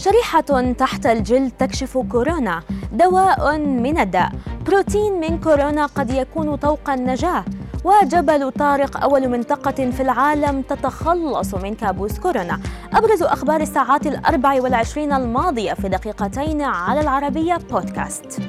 شريحة تحت الجلد تكشف كورونا دواء من الداء. بروتين من كورونا قد يكون طوق النجاة. وجبل طارق أول منطقة في العالم تتخلص من كابوس كورونا. أبرز أخبار الساعات الأربع والعشرين الماضية في دقيقتين على العربية بودكاست.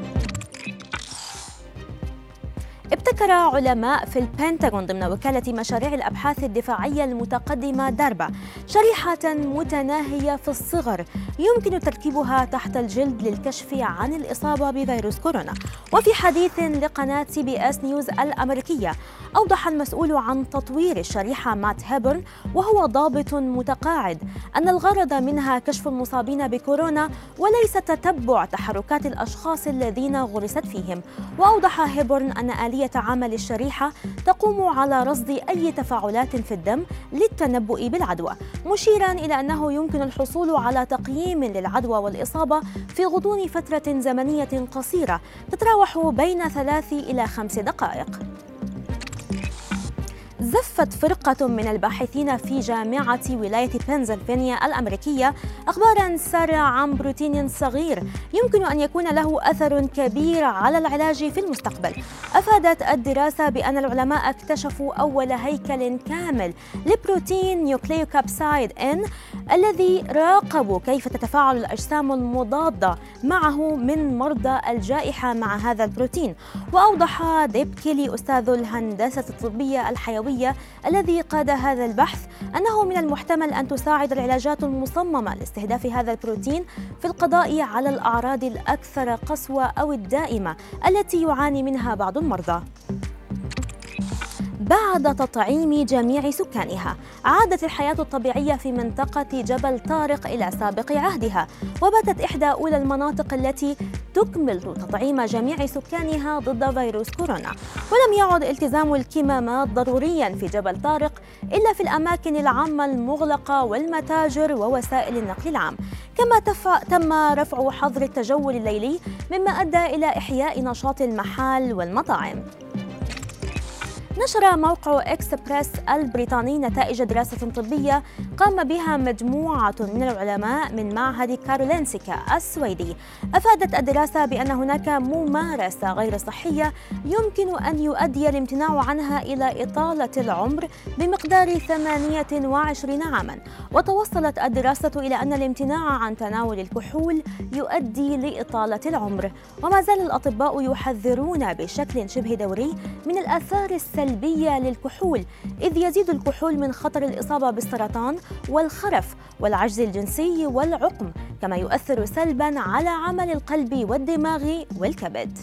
ابتكر علماء في البنتاغون ضمن وكالة مشاريع الأبحاث الدفاعية المتقدمة داربا شريحة متناهية في الصغر يمكن تركيبها تحت الجلد للكشف عن الإصابة بفيروس كورونا. وفي حديث لقناة CBS News الأمريكية أوضح المسؤول عن تطوير الشريحة مات هيبرن وهو ضابط متقاعد أن الغرض منها كشف المصابين بكورونا وليس تتبع تحركات الأشخاص الذين غرست فيهم. وأوضح هيبرن أن آلية عمل الشريحة تقوم على رصد أي تفاعلات في الدم للتنبؤ بالعدوى مشيرا إلى أنه يمكن الحصول على تقييم للعدوى والإصابة في غضون فترة زمنية قصيرة تتراوح بين ثلاث إلى خمس دقائق. زفت فرقة من الباحثين في جامعة ولاية بنسلفانيا الأمريكية أخبارا سارة عن بروتين صغير يمكن أن يكون له أثر كبير على العلاج في المستقبل. أفادت الدراسة بأن العلماء اكتشفوا أول هيكل كامل لبروتين nucleocapsid N الذي راقبوا كيف تتفاعل الأجسام المضادة معه من مرضى الجائحة مع هذا البروتين. وأوضح ديب كيلي أستاذ الهندسة الطبية الحيوية الذي قاد هذا البحث أنه من المحتمل أن تساعد العلاجات المصممة لاستهداف هذا البروتين في القضاء على الأعراض الأكثر قسوة أو الدائمة التي يعاني منها بعض المرضى. بعد تطعيم جميع سكانها. عادت الحياة الطبيعية في منطقة جبل طارق إلى سابق عهدها. وباتت إحدى أولى المناطق التي تكمل تطعيم جميع سكانها ضد فيروس كورونا. ولم يعد التزام الكمامات ضروريا في جبل طارق إلا في الأماكن العامة المغلقة والمتاجر ووسائل النقل العام. كما تم رفع حظر التجول الليلي مما أدى إلى إحياء نشاط المحال والمطاعم. نشر موقع إكسبريس البريطاني نتائج دراسة طبية قام بها مجموعة من العلماء من معهد كارولينسكا السويدي. أفادت الدراسة بأن هناك ممارسة غير صحية يمكن أن يؤدي الامتناع عنها إلى إطالة العمر بمقدار 28 عاما. وتوصلت الدراسة إلى أن الامتناع عن تناول الكحول يؤدي لإطالة العمر. وما زال الأطباء يحذرون بشكل شبه دوري من الآثار السلبية للكحول إذ يزيد الكحول من خطر الإصابة بالسرطان والخرف والعجز الجنسي والعقم كما يؤثر سلبا على عمل القلب والدماغ والكبد.